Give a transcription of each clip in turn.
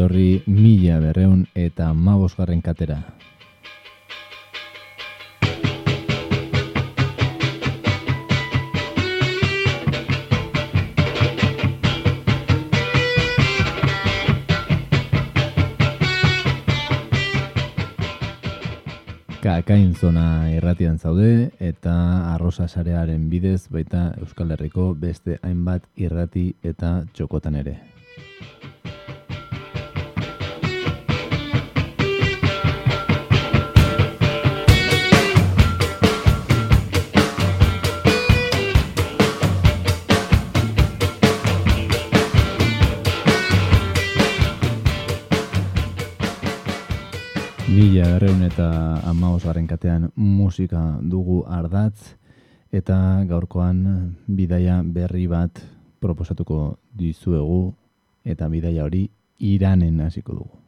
etorri mila berreun eta mabosgarren katera. Kakain zona irratian zaude eta arrosa sarearen bidez baita Euskal Herriko beste hainbat irrati eta txokotan ere. Berreun eta amaos katean musika dugu ardatz eta gaurkoan bidaia berri bat proposatuko dizuegu eta bidaia hori iranen hasiko dugu.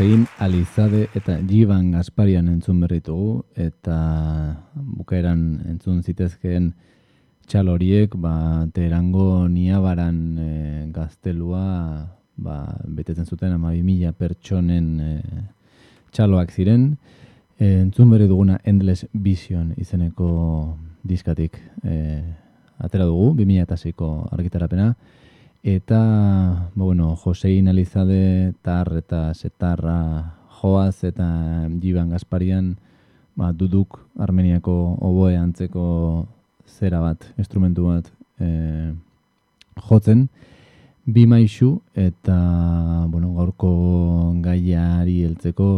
Josein Alizade eta Jiban Gasparian entzun berritugu eta bukaeran entzun zitezkeen txal horiek ba, terango niabaran e, gaztelua ba, betetzen zuten ama mila pertsonen e, txaloak ziren. E, entzun berri duguna Endless Vision izeneko diskatik e, atera dugu 2006ko argitarapena Eta, bo, bueno, Josein Elizade, tar eta setarra joaz eta jiban Gasparian ba, duduk Armeniako oboe antzeko zera bat, instrumentu bat e, jotzen. Bi maisu eta bueno, gaurko gaiari heltzeko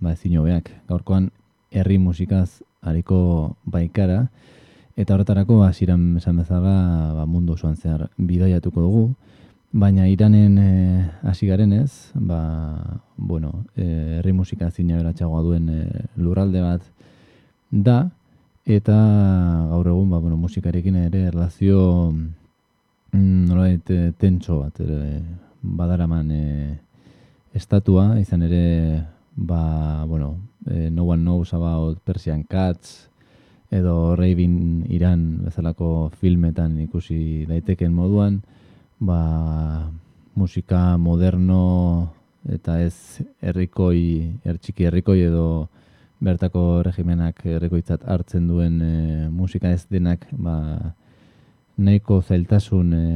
ba, ezin Gaurkoan herri musikaz hariko baikara. Eta horretarako, hasieran esan bezala, ba, mundu osoan zehar bidaiatuko dugu. Baina iranen eh, hasi e, garen ez, ba, bueno, e, herri musika zina beratxagoa duen e, lurralde bat da, eta gaur egun ba, bueno, musikarekin ere erlazio mm, nolait tentso bat ere, badaraman e, estatua, izan ere, ba, bueno, e, no one knows about Persian Cats, edo Raving Iran bezalako filmetan ikusi daiteken moduan, ba, musika moderno eta ez herrikoi, ertxiki herrikoi edo bertako regimenak herrikoitzat hartzen duen e, musika ez denak ba, nahiko zailtasun e,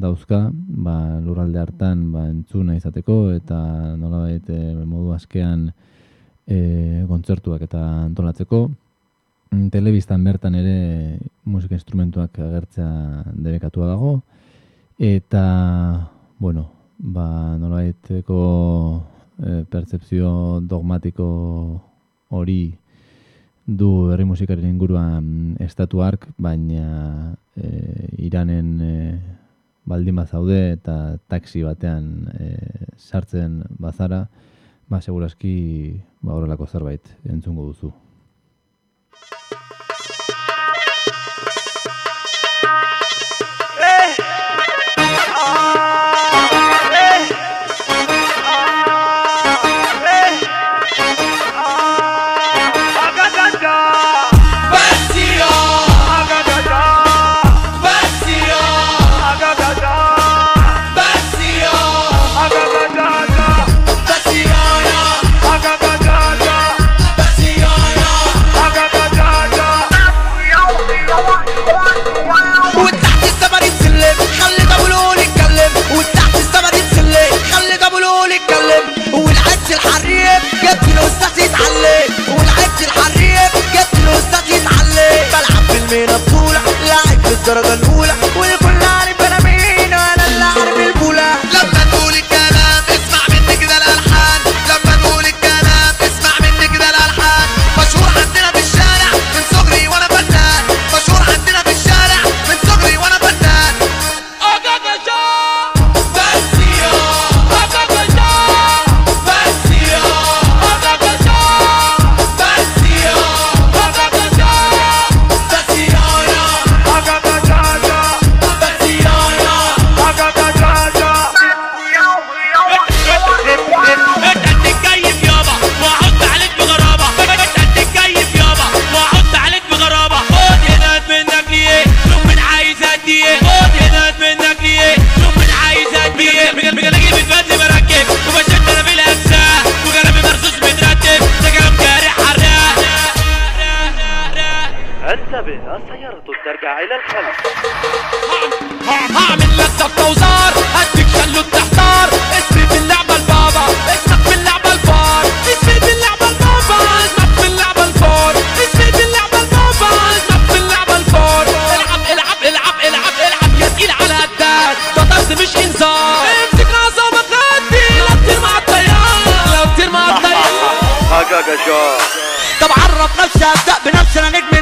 dauzka, ba, lurralde hartan ba, entzuna izateko eta nolabait e, modu askean e, kontzertuak eta antolatzeko. Mm, telebistan bertan ere musika instrumentuak agertzea debekatua dago eta bueno, ba nolabaiteko e, pertsepzio dogmatiko hori du herri musikaren inguruan estatu ark, baina e, iranen e, baldin bazaude eta taxi batean e, sartzen bazara, ba segurazki ba horrelako zerbait entzungo duzu. طب عرف نفسي أبدأ بنفسي أنا نجم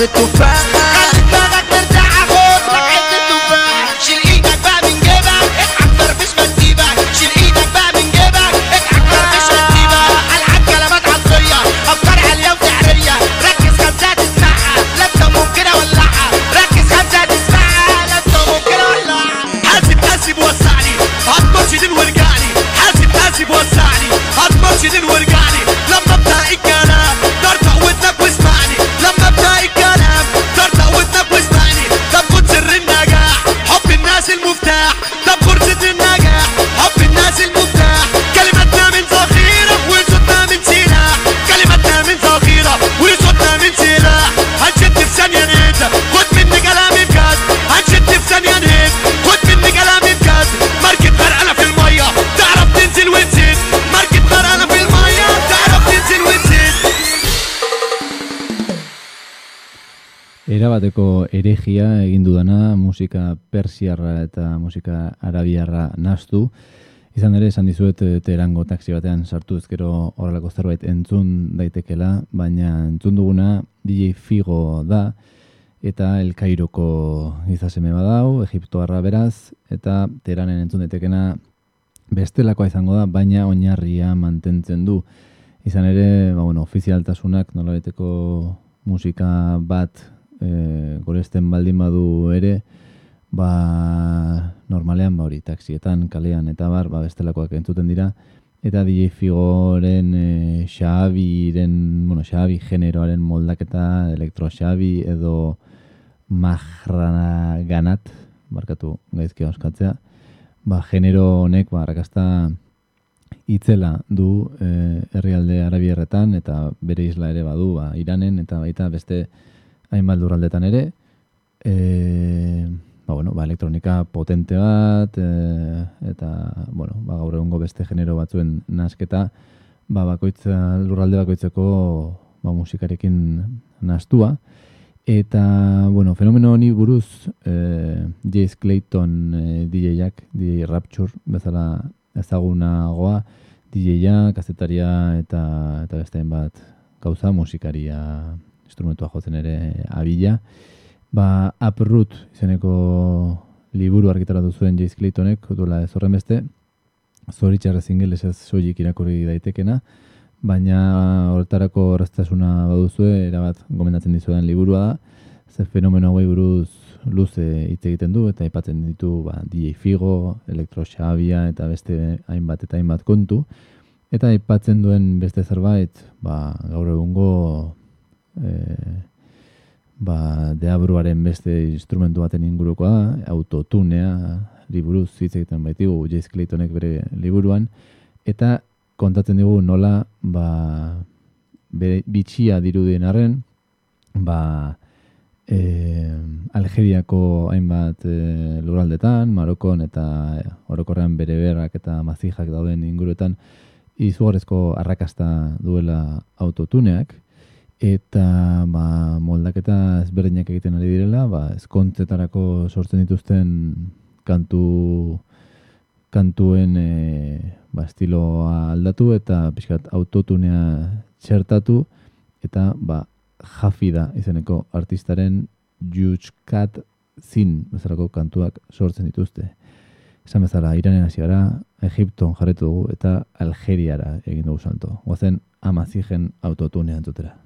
me tu fama المفتاح طب سر النجاح. حب الناس المفتاح. كلماتنا من ذخيرة وصوتنا من سلاح. كلماتنا من ذخيرة وصوتنا من سلاح. Erabateko eregia egin dudana musika persiarra eta musika arabiarra nastu. Izan ere, esan dizuet eh, Teherango taxi batean sartu ezkero horrelako zerbait entzun daitekela, baina entzun duguna DJ Figo da, eta El Kairoko izaseme badau, Egiptoarra beraz, eta Teheranen entzun daitekena bestelakoa izango da, baina oinarria mantentzen du. Izan ere, ba, bueno, ofizialtasunak nolabaiteko musika bat e, goresten baldin badu ere, ba, normalean ba hori, taxietan, kalean eta bar, ba, bestelakoak entzuten dira. Eta DJ Figoren e, Xabiren, bueno, Xabi generoaren moldaketa, elektro Xabi edo Mahrana ganat, markatu gaizki euskatzea, ba, genero honek, ba, arrakasta itzela du e, herrialde arabierretan eta bere isla ere badu ba, Iranen eta baita beste hainbat lurraldetan ere e, ba, bueno, ba, elektronika potente bat e, eta bueno, ba, gaur egungo beste genero batzuen nasketa ba, bakoitza, lurralde bakoitzeko ba, musikarekin nastua eta bueno, fenomeno honi buruz e, Jace Clayton e, DJ-ak, DJ Rapture bezala ezagunagoa, DJ-a, kazetaria eta eta beste bat gauza musikaria instrumentua jotzen ere abila. Ba, Uproot izeneko liburu argitaratu zuen Jace Claytonek, duela ez horren beste, zoritxarrez ingeles ez soilik irakurri daitekena, baina horretarako horreztasuna baduzue, erabat gomendatzen dizuedan liburua da, ze fenomeno hauei buruz luze hitz egiten du eta aipatzen ditu ba, DJ Figo, Electro Xabia eta beste hainbat eta hainbat kontu. Eta aipatzen duen beste zerbait, ba, gaur egungo e, ba, deabruaren beste instrumentu baten ingurukoa autotunea, liburuz hitz egiten baitigu Jace Claytonek bere liburuan, eta kontatzen digu nola ba, bere bitxia dirudien arren, ba, e, Algeriako hainbat e, lurraldetan, Marokon eta orokorrean bere berrak eta mazijak dauden inguruetan izugarrezko arrakasta duela autotuneak eta ba, moldaketa ezberdinak egiten ari direla, ba, eskontzetarako sortzen dituzten kantu kantuen e, ba, estiloa aldatu eta pixkat autotunea txertatu eta ba, Jafida izeneko artistaren Jutskat Zin bezalako kantuak sortzen dituzte. Esan bezala, Iranen hasi gara, Egipton jarretu dugu eta Algeriara egin dugu salto. Goazen amazigen autotunea entzutera.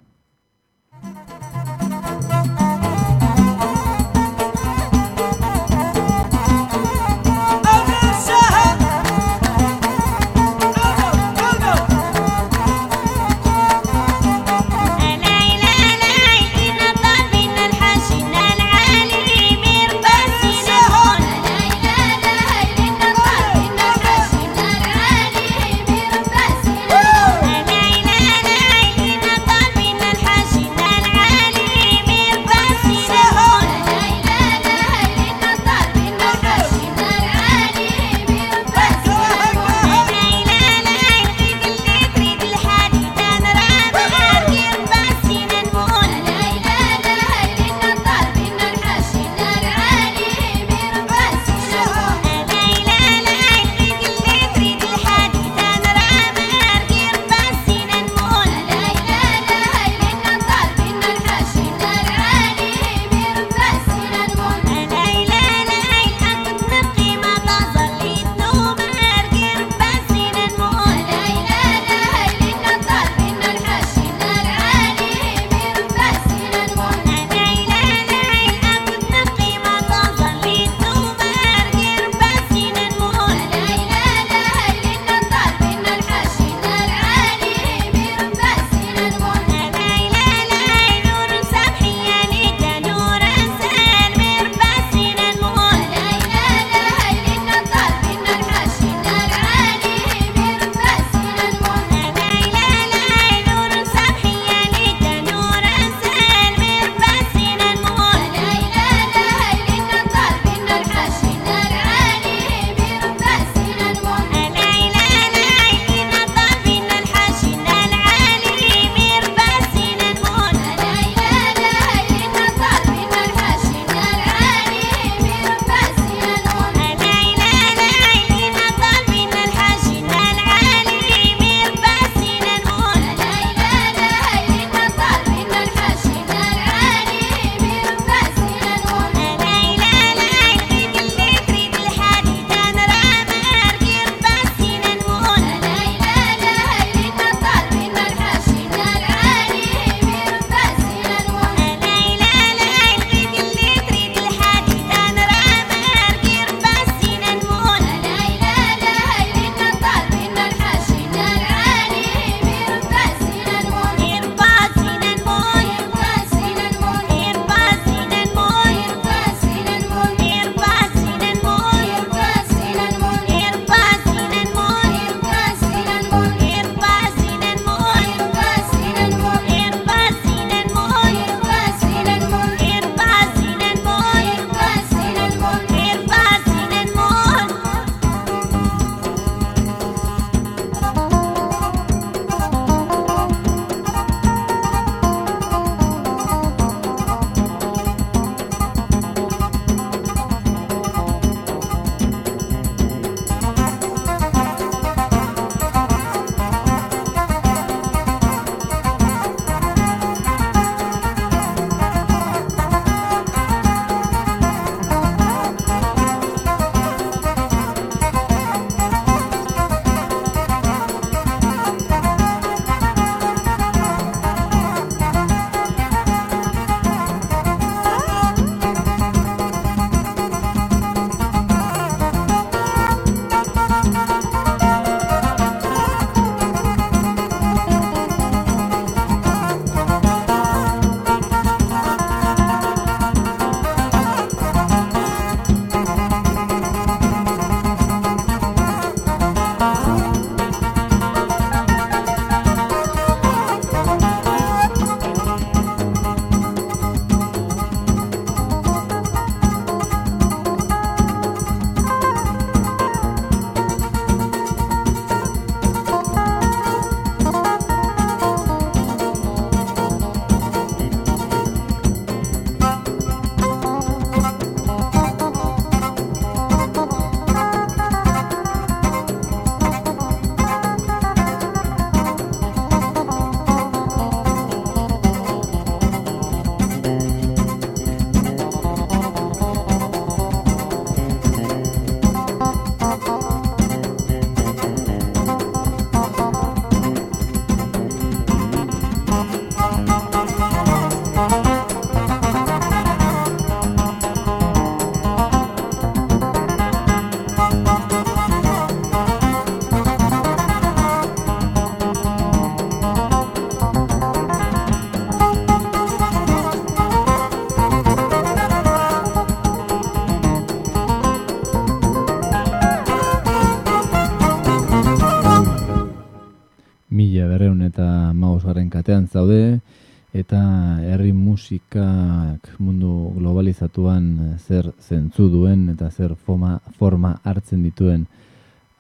Eta herri musikak mundu globalizatuan zer zentzu duen eta zer forma, forma hartzen dituen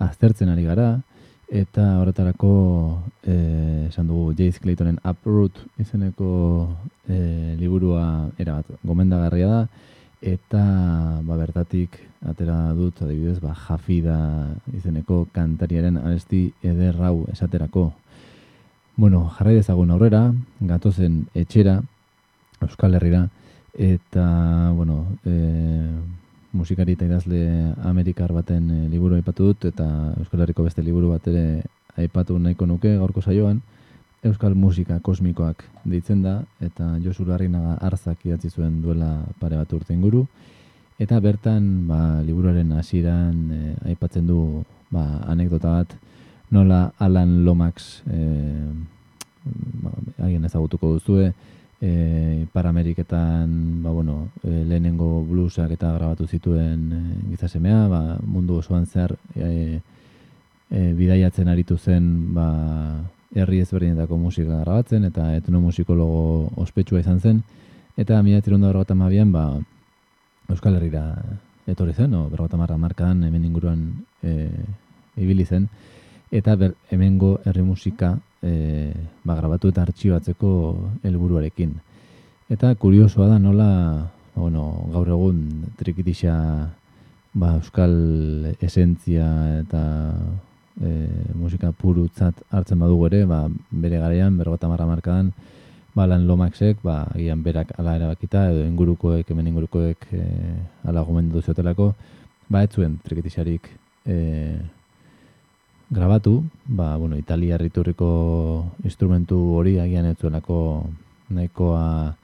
aztertzen ari gara, eta horretarako eh, esan dugu Jace Claytonen Uproot izeneko eh, liburua erabat gomendagarria da, eta ba, bertatik atera dut adibidez ba, jafida izeneko kantariaren abesti eder hau esaterako. Bueno, jarrai dezagun aurrera, gatozen etxera, Euskal Herrira, eta, bueno, e, musikari eta idazle Amerikar baten e, liburu aipatu dut, eta Euskal Herriko beste liburu bat ere aipatu nahiko nuke gaurko saioan, Euskal Musika Kosmikoak deitzen da, eta Josu Larrinaga arzak idatzi zuen duela pare bat urte inguru, eta bertan ba, liburuaren hasieran e, aipatzen du ba, anekdota bat, nola Alan Lomax e, haien ezagutuko duzue, e, Parameriketan ba, bueno, e, lehenengo bluesak eta grabatu zituen e, gizasemea, ba, mundu osoan zehar e, e, bidaiatzen aritu zen ba, herri ezberdinetako musika grabatzen eta etnomusikologo ospetsua izan zen, eta mila tirondo berrogata mabian, ba, Euskal Herrira etorri zen, o, berrogata marra markan hemen inguruan e, ibili zen, eta ber, hemengo herri musika e, ba, grabatu eta artxibatzeko helburuarekin. Eta kuriosoa da nola ba, bueno, gaur egun trikitisa ba, euskal esentzia eta e, musika purutzat hartzen badugu ere, ba, bere garaian, berrogata marra markadan, ba, lan lomaxek, ba, agian berak ala erabakita, edo ingurukoek, hemen ingurukoek e, ala gomendu ziotelako, ba, ez zuen trikitisarik e, grabatu, ba, bueno, Italia riturriko instrumentu hori agian ez zuenako nahikoa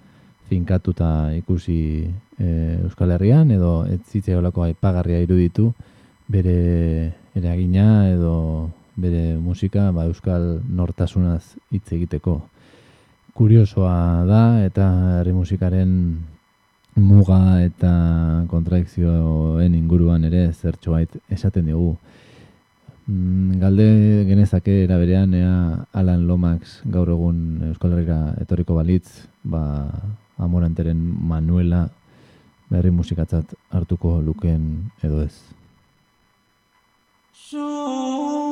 finkatuta ikusi e, Euskal Herrian, edo ez zitzeolako aipagarria iruditu bere eragina edo bere musika ba, Euskal nortasunaz hitz egiteko. Kuriosoa da eta herri musikaren muga eta kontradikzioen inguruan ere zertxoait esaten dugu. Mm, galde genezake eraberean ea Alan Lomax gaur egun Euskal Herriera etorriko balitz, ba Amoranteren Manuela berri musikatzat hartuko luken edo ez. Zugana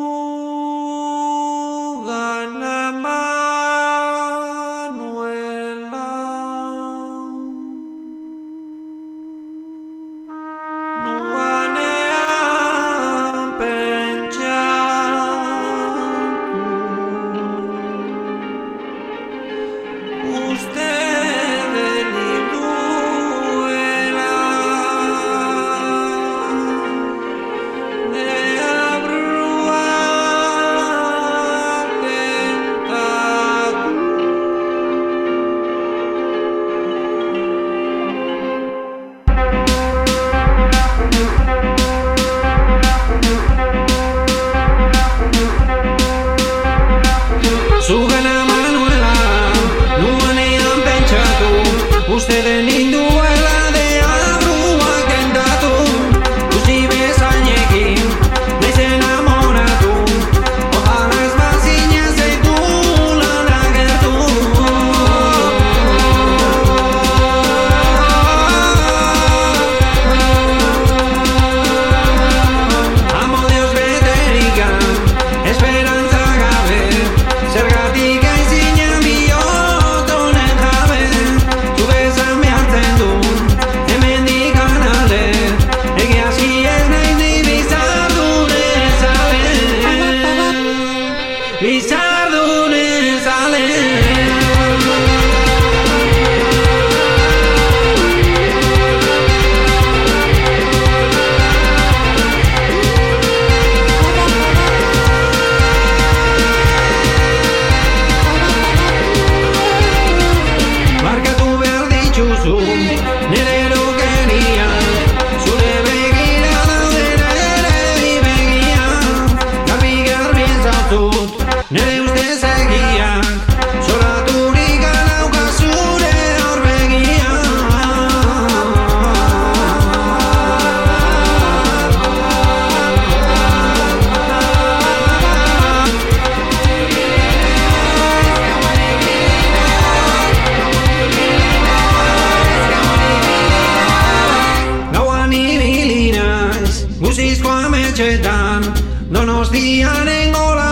etxetan Donostiaren golan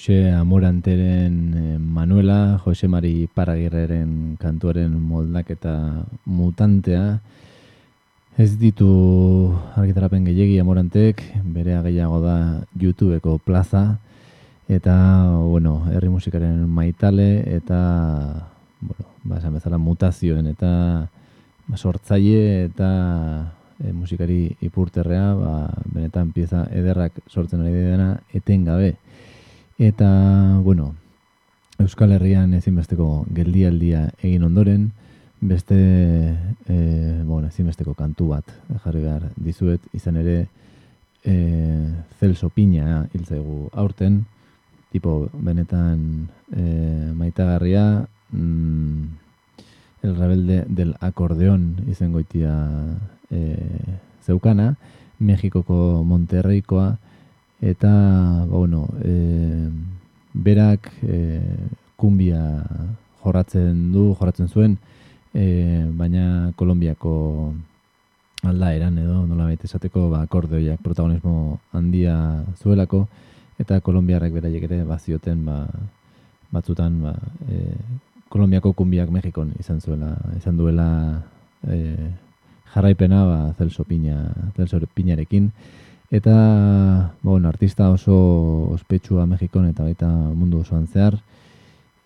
Hauxe Amoranteren eh, Manuela, Jose Mari Paragirreren kantuaren moldaketa mutantea. Ez ditu argitarapen gehiegi Amorantek, berea gehiago da YouTubeko plaza, eta, bueno, herri musikaren maitale, eta, bueno, ba, esan bezala mutazioen, eta ba, sortzaile, eta e, musikari ipurterrea, ba, benetan pieza ederrak sortzen ari dena, etengabe. Eta, bueno, Euskal Herrian ezinbesteko geldialdia egin ondoren, beste e, bueno, ezinbesteko kantu bat jarri behar dizuet, izan ere e, Celso Piña hil aurten, tipo benetan e, maitagarria, mm, el rebelde del akordeon izan goitia e, zeukana, Mexikoko Monterreikoa, eta, ba, bueno, e, berak e, kumbia jorratzen du, jorratzen zuen, e, baina Kolombiako aldaeran edo nola esateko ba, akordeoiak protagonismo handia zuelako, eta Kolombiarrak beraiek ere bazioten ba, batzutan ba, e, Kolombiako kumbiak Mexikon izan zuela, izan duela e, jarraipena ba, Celso Piña, Celso Piñarekin, Eta, bueno, artista oso ospetsua Mexikon eta baita mundu osoan zehar.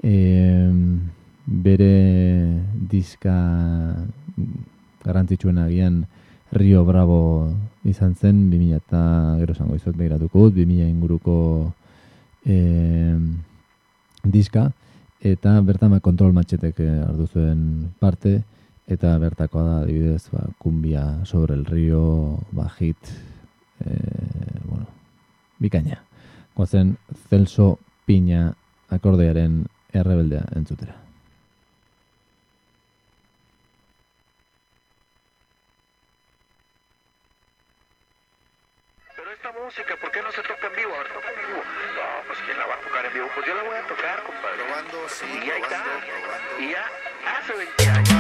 E, bere diska garrantzitsuena agian Rio Bravo izan zen, 2000 eta gero zango izot begiratuko dut, 2000 inguruko e, diska, eta bertan ba, kontrol matxetek hartu zuen parte, eta bertakoa da, adibidez, ba, kumbia sobre el río, ba, hit, bueno, bikaina. Goazen Celso Piña akordearen errebeldea entzutera. Pero esta música, ¿por qué no se toca en vivo? A ver, toca en vivo. No, pues ¿quién la va a tocar en vivo? Pues yo la voy a tocar, compadre. Probando, sí, y ahí está. probando. Y ya hace 20 años.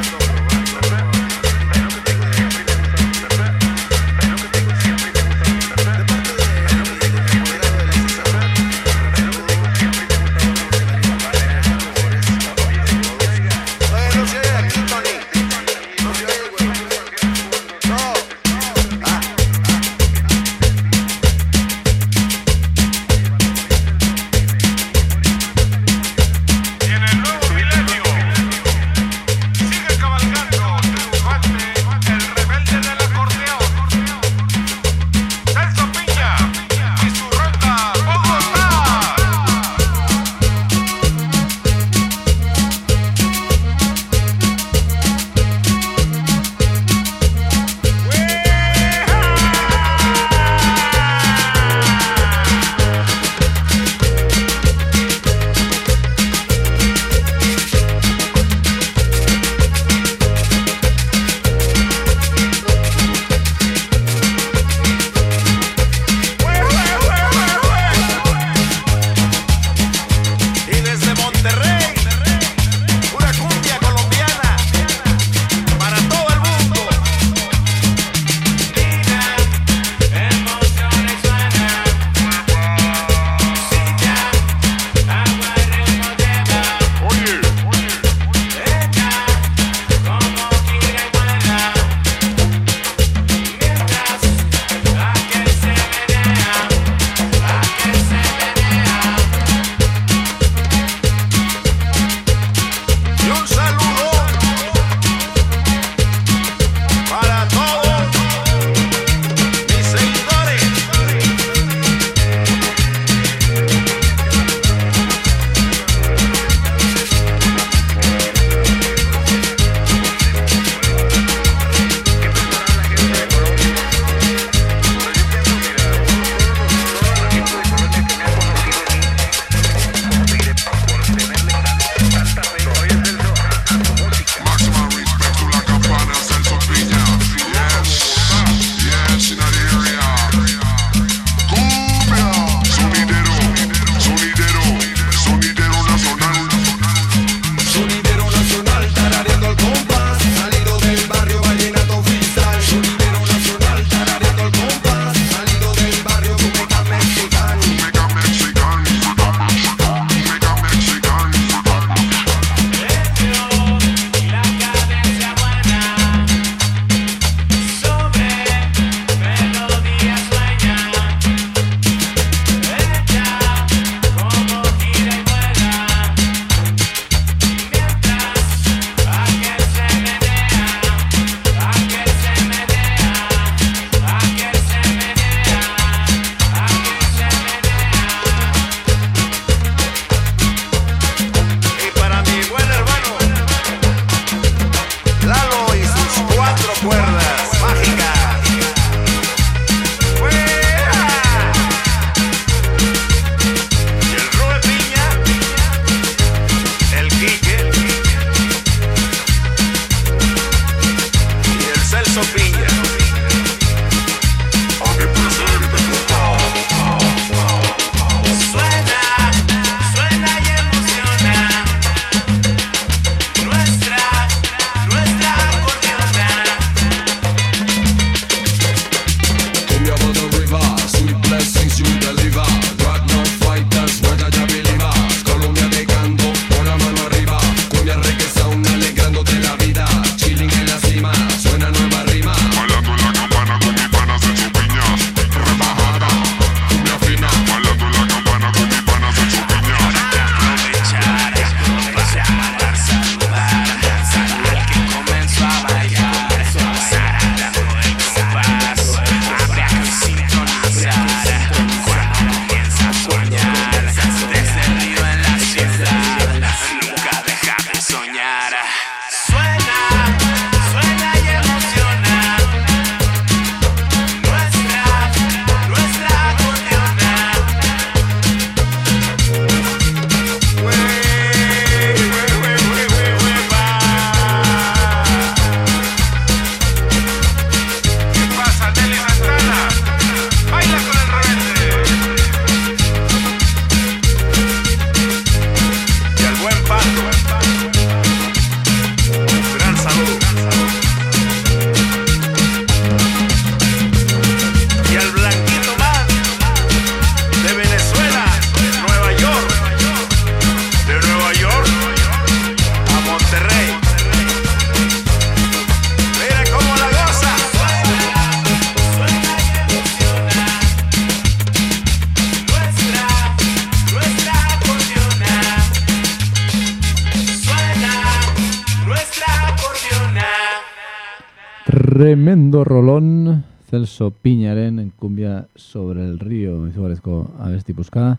Tremendo rolón, Celso Piñaren, kumbia sobre el río, izugarezko abesti puzka,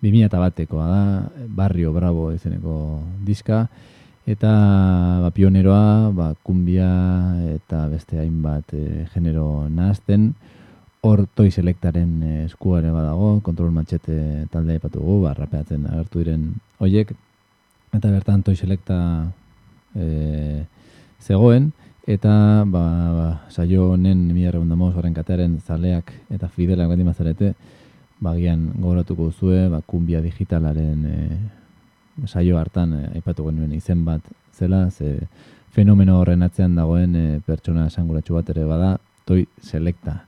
2000 batekoa da, Barrio Bravo izeneko diska, eta ba, pioneroa, ba, kumbia eta beste hainbat e, genero nahazten, hor toi selektaren eh, eskuare badago, kontrol matxete talde aipatu dugu, ba, rapeatzen agertu diren hoiek, eta bertan toi selekta e, zegoen, eta ba, ba, saio honen mila horren katearen zaleak eta fidelak beti mazarete, bagian gogoratuko duzue, ba, kumbia digitalaren e, saio hartan e, aipatu genuen izen bat zela, ze fenomeno horren atzean dagoen e, pertsona esanguratsu bat ere bada, toi selekta.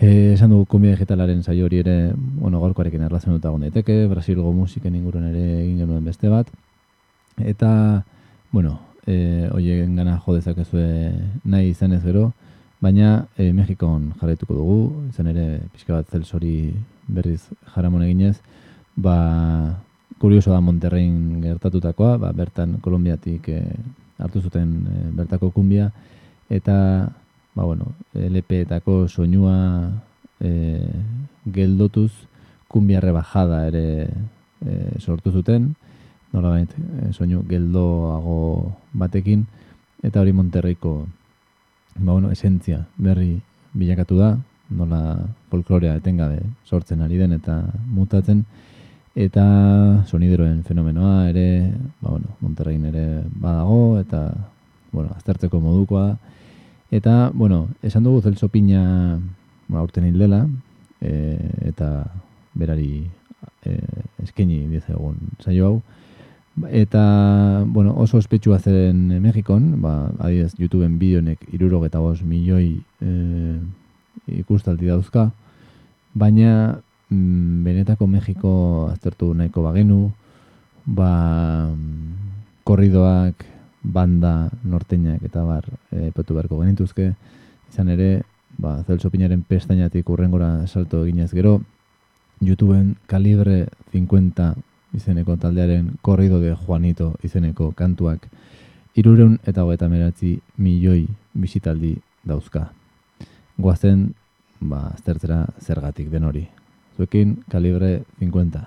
E, esan dugu kumbia digitalaren saio hori ere, bueno, gorkoarekin erlazionuta egon daiteke, Brasilgo musiken inguruan ere egin genuen beste bat, eta, bueno, e, oien gana jo dezakezue nahi izan ez gero, baina e, Mexikon jarraituko dugu, izan ere pixka bat zelsori berriz jaramon eginez, ba, kurioso da Monterrein gertatutakoa, ba, bertan Kolombiatik e, hartu zuten e, bertako kumbia, eta ba, bueno, LP-etako soinua e, geldotuz kumbia rebajada ere e, sortu zuten, nolabait e, soinu geldoago batekin, eta hori Monterreiko ba, bueno, esentzia berri bilakatu da, nola folklorea etengabe sortzen ari den eta mutatzen, eta sonideroen fenomenoa ere, ba, bueno, Monterrein ere badago, eta bueno, aztertzeko modukoa. Eta, bueno, esan dugu Celso Piña ba, urten hil dela, e, eta berari e, eskaini egun saio hau. Eta, bueno, oso ospetsua zen Mexikon, ba, adidez, YouTubeen bideonek irurogeta bos milioi e, ikustaldi dauzka, baina mm, benetako Mexiko aztertu nahiko bagenu, ba, korridoak, banda norteinak eta bar e, petu beharko genituzke, izan ere, ba, Celso Piñaren pestainatik urrengora salto eginez gero, YouTubeen kalibre 50 izeneko taldearen korrido de Juanito izeneko kantuak irureun eta hogeita meratzi milioi bisitaldi dauzka. Goazen, ba, aztertzera zergatik den hori. Zuekin, kalibre 50.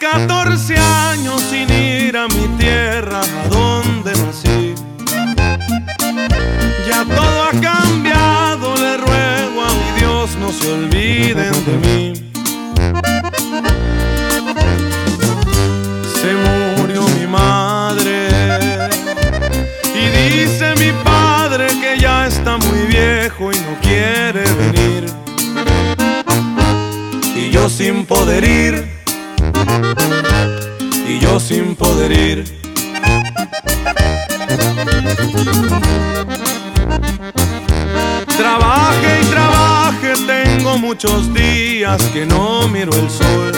14 años sin ir a mi tierra, a donde nací. Ya todo ha cambiado, le ruego a mi Dios no se olviden de mí. Se murió mi madre y dice mi padre que ya está muy viejo y no quiere venir. Y yo sin poder ir muchos días que no miro el sol.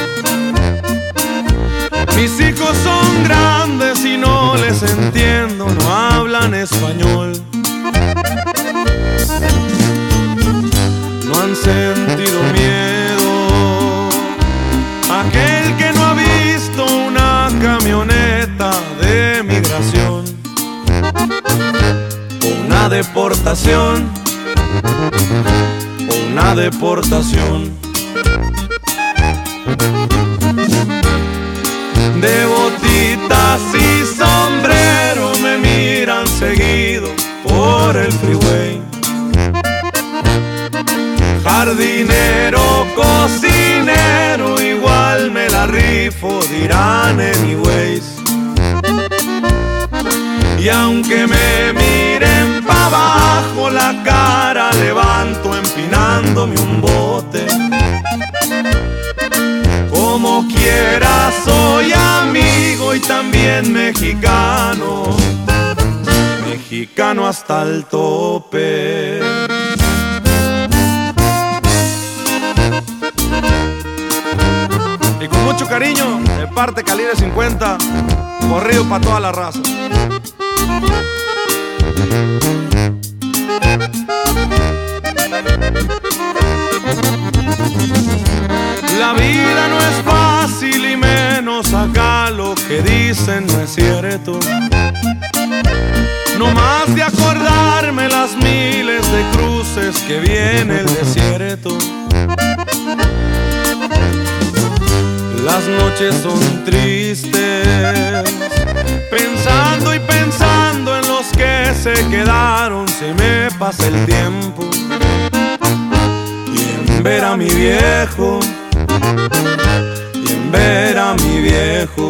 Mis hijos son grandes y no les entiendo, no hablan español. No han sentido miedo. Aquel que no ha visto una camioneta de migración una deportación deportación. De botitas y sombrero me miran seguido por el freeway. Jardinero cocinero igual me la rifo dirán anyways y aunque me miren para abajo la cara levanto empinándome un bote. Como quiera soy amigo y también mexicano. Mexicano hasta el tope. Y con mucho cariño, de parte Calibre 50, corrido para toda la raza. La vida no es fácil y menos acá lo que dicen no es cierto. No más de acordarme las miles de cruces que viene el desierto. Las noches son tristes, pensando y se quedaron, se me pasa el tiempo. Y en ver a mi viejo, y en ver a mi viejo.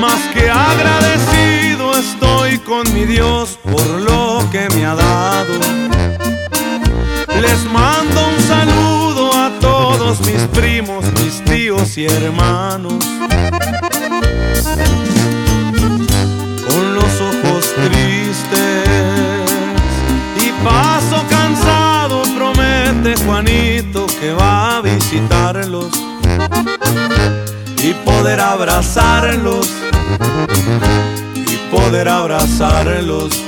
Más que agradecido estoy con mi Dios por lo que me ha dado. Les mando un saludo a todos mis primos, mis tíos y hermanos. Con los ojos tristes y paso cansado, promete Juanito que va a visitarlos y poder abrazarlos y poder abrazarlos.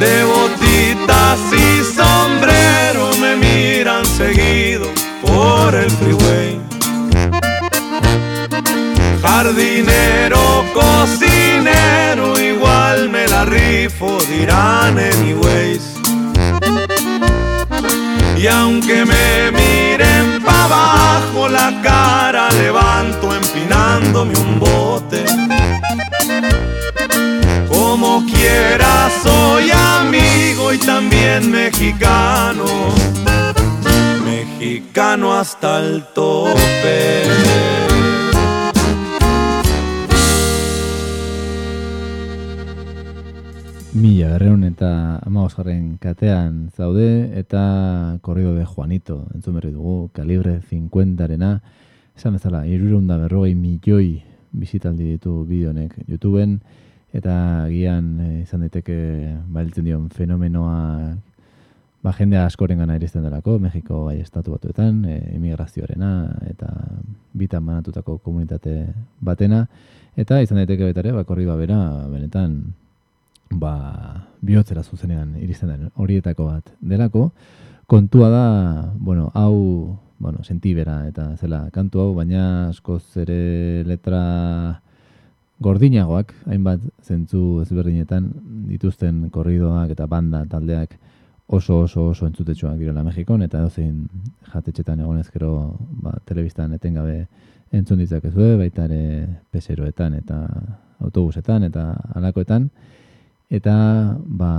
De botitas y sombrero me miran seguido por el freeway. Jardinero, cocinero, igual me la rifo, dirán anyways. Y aunque me miren pa' abajo, la cara levanto empinándome un bote. Como quiera soy amigo y también mexicano, mexicano hasta el tope. Mila berreun eta amagosgarren katean zaude eta korrido de Juanito entzun berri dugu, kalibre 50-arena esan bezala, irurunda berrogei milioi bizitaldi ditu bideonek YouTubeen eta gian eh, izan daiteke bailtzen dion fenomenoa ba, jende askoren gana iristen delako, Mexiko bai estatu batuetan, e, emigrazioarena eta bitan banatutako komunitate batena, eta izan daiteke betare, ba, korridoa bera, benetan, ba, bihotzera zuzenean iristen den horietako bat delako. Kontua da, bueno, hau, bueno, sentibera eta zela kantu hau, baina askoz ere letra gordinagoak, hainbat zentzu ezberdinetan dituzten korridoak eta banda taldeak oso oso oso entzutetsuak direla Mexikon eta dozein jatetxetan egon ezkero ba, telebistan etengabe entzun ditzakezue, baita ere peseroetan eta autobusetan eta alakoetan. Eta, ba,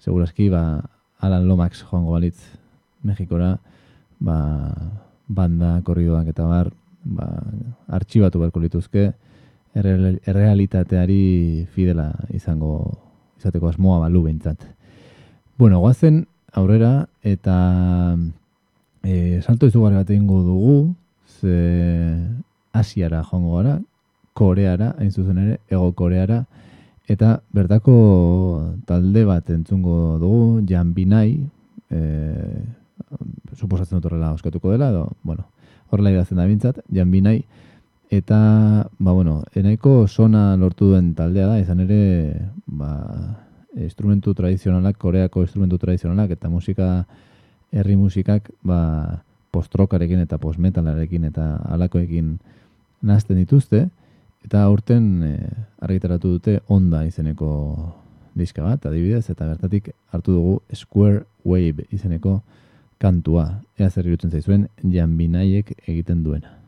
seguraski, ba, Alan Lomax joango balitz Mexikora, ba, banda, korridoak eta bar, ba, artxibatu beharko lituzke, erreal- errealitateari fidela izango, izateko asmoa balu behintzat. Bueno, guazen aurrera, eta e, salto izugarri bat egingo dugu, ze Asiara joango gara, Koreara, hain zuzen ere, ego Koreara, Eta bertako talde bat entzungo dugu, Jan Binai, e, suposatzen dut horrela oskatuko dela, edo, bueno, horrela idazten da bintzat, Jan Binai, eta, ba, bueno, enaiko sona lortu duen taldea da, izan ere, ba, instrumentu tradizionalak, koreako instrumentu tradizionalak, eta musika, herri musikak, ba, postrokarekin eta postmetalarekin eta alakoekin nazten dituzte, Eta aurten e, argitaratu dute onda izeneko diska bat, adibidez, eta bertatik hartu dugu Square Wave izeneko kantua. Ea zer irutzen zaizuen, Jan Binaiek egiten duena.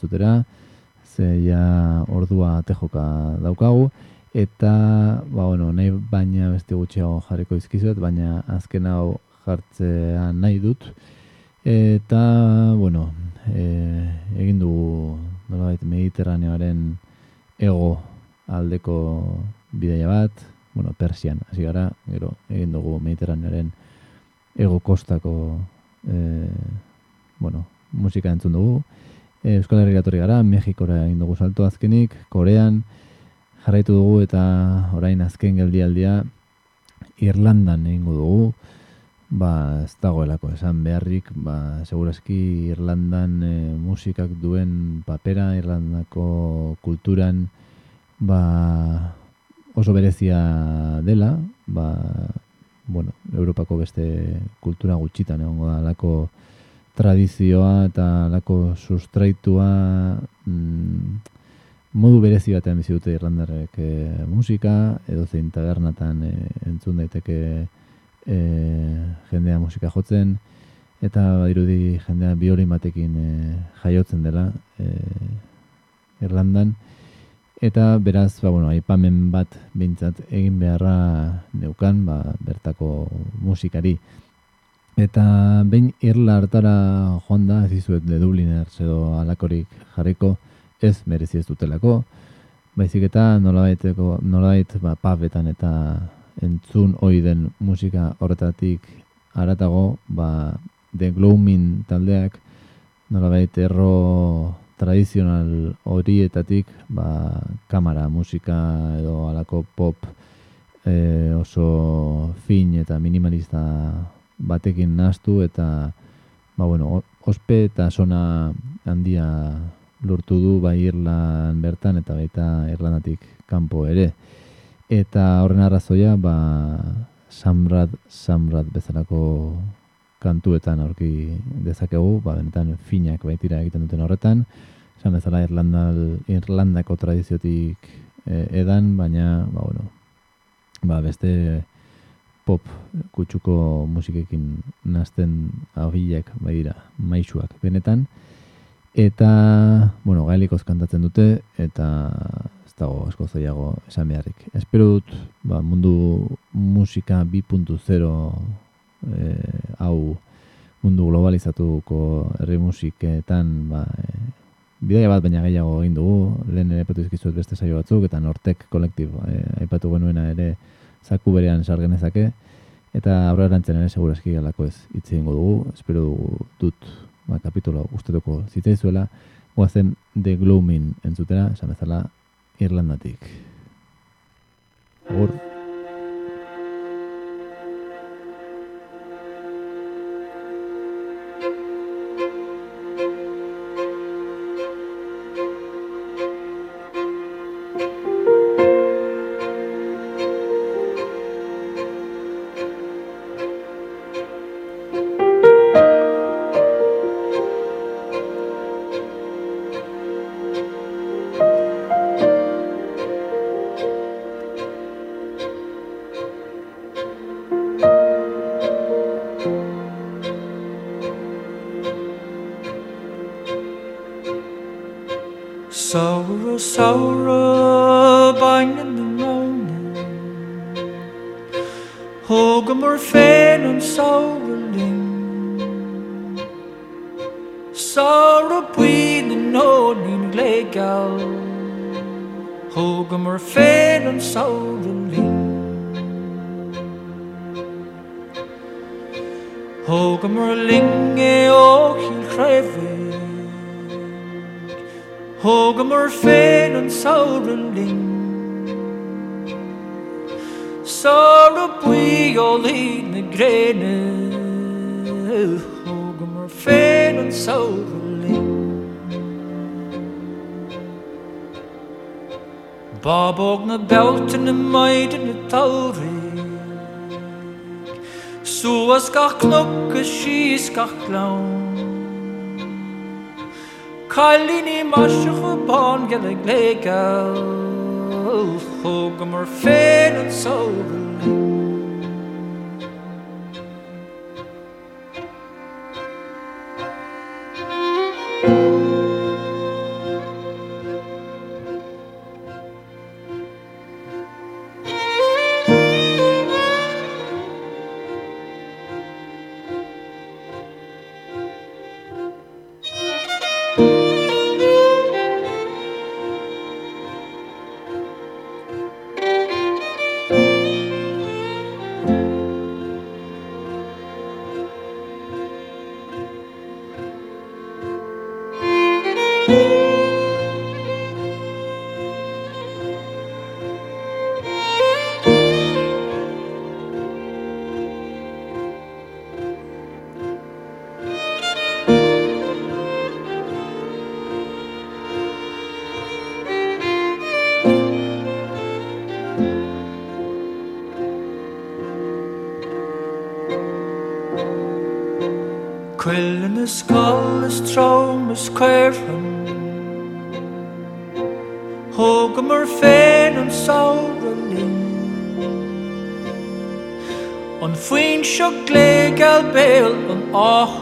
Kantu antzutera, ze ja ordua tejoka daukagu, eta ba, bueno, nahi baina beste gutxiago jarriko izkizuet, baina azken hau jartzea nahi dut. Eta, bueno, e, egin dugu nolabait mediterraneoaren ego aldeko bidaia bat, bueno, persian, hasi gara, gero, egin dugu mediterraneoaren ego kostako e, bueno, musika entzun dugu. E, Euskal Herria etorri gara, Mexikora egin dugu salto azkenik, Korean jarraitu dugu eta orain azken geldialdia Irlandan egingo dugu. Ba, ez dagoelako esan beharrik, ba, segurazki Irlandan e, musikak duen papera, Irlandako kulturan ba, oso berezia dela, ba, bueno, Europako beste kultura gutxitan egongo da lako tradizioa eta lako sustraitua mm, modu berezi batean bizi dute Irlandarrek e, musika edo zein tabernatan e, entzun daiteke e, jendea musika jotzen eta badirudi jendea biolin batekin e, jaiotzen dela e, Irlandan. Eta beraz ba, bueno, aipamen bat behintzat egin beharra neukan ba, bertako musikari eta behin irla hartara joan da ez dizuet de Dubliners edo alakorik jarriko ez merezi ez dutelako. Baizik eta nolabaiteko nolabait ba, pubetan eta entzun ohi den musika horretatik haratago ba, The Gloaming taldeak nolabait erro tradizional horietatik ba, kamara musika edo alako pop e, oso fin eta minimalista batekin nastu eta ba, bueno, ospe eta sona handia lortu du bai Irlan bertan eta baita Irlandatik kanpo ere. Eta horren arrazoia, ba, samrad, samrad bezalako kantuetan aurki dezakegu, ba, benetan finak baitira egiten duten horretan, esan bezala Irlandal, Irlandako tradiziotik e, edan, baina, ba, bueno, ba, beste pop kutsuko musikekin nazten abilek baira maisuak benetan. Eta, bueno, gaelikoz kantatzen dute, eta dago asko zailago esan beharrik. Espero dut ba, mundu musika 2.0 e, hau mundu globalizatuko herri musiketan ba, e, bidaia bat baina gehiago egin dugu, lehen ere patu izkizuet beste saio batzuk, eta Nortek kolektibo, e, aipatu genuena ere zaku berean sargenezake, eta aurra erantzen ere segurazki galako ez hitz egingo dugu, espero dugu dut ba, kapitulo guztetuko zitzaizuela, guazen The Gloaming entzutera, esan bezala Irlandatik. Agur. gachlá Calíní marse chu bán ge le léá chóga mar féad an sóú skull is trom is cuirhan Thóga mar féin an saoralín An faoin seo légal béal an áthó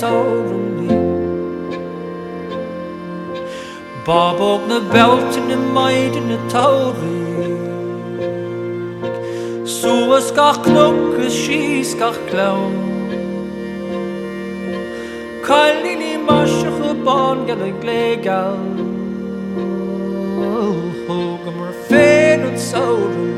sorrow Bob ook na belten en meiden na tauri Suas ga knok as she's ga clown. Kailin i marsiach y bon gan y glegal Hwg oh,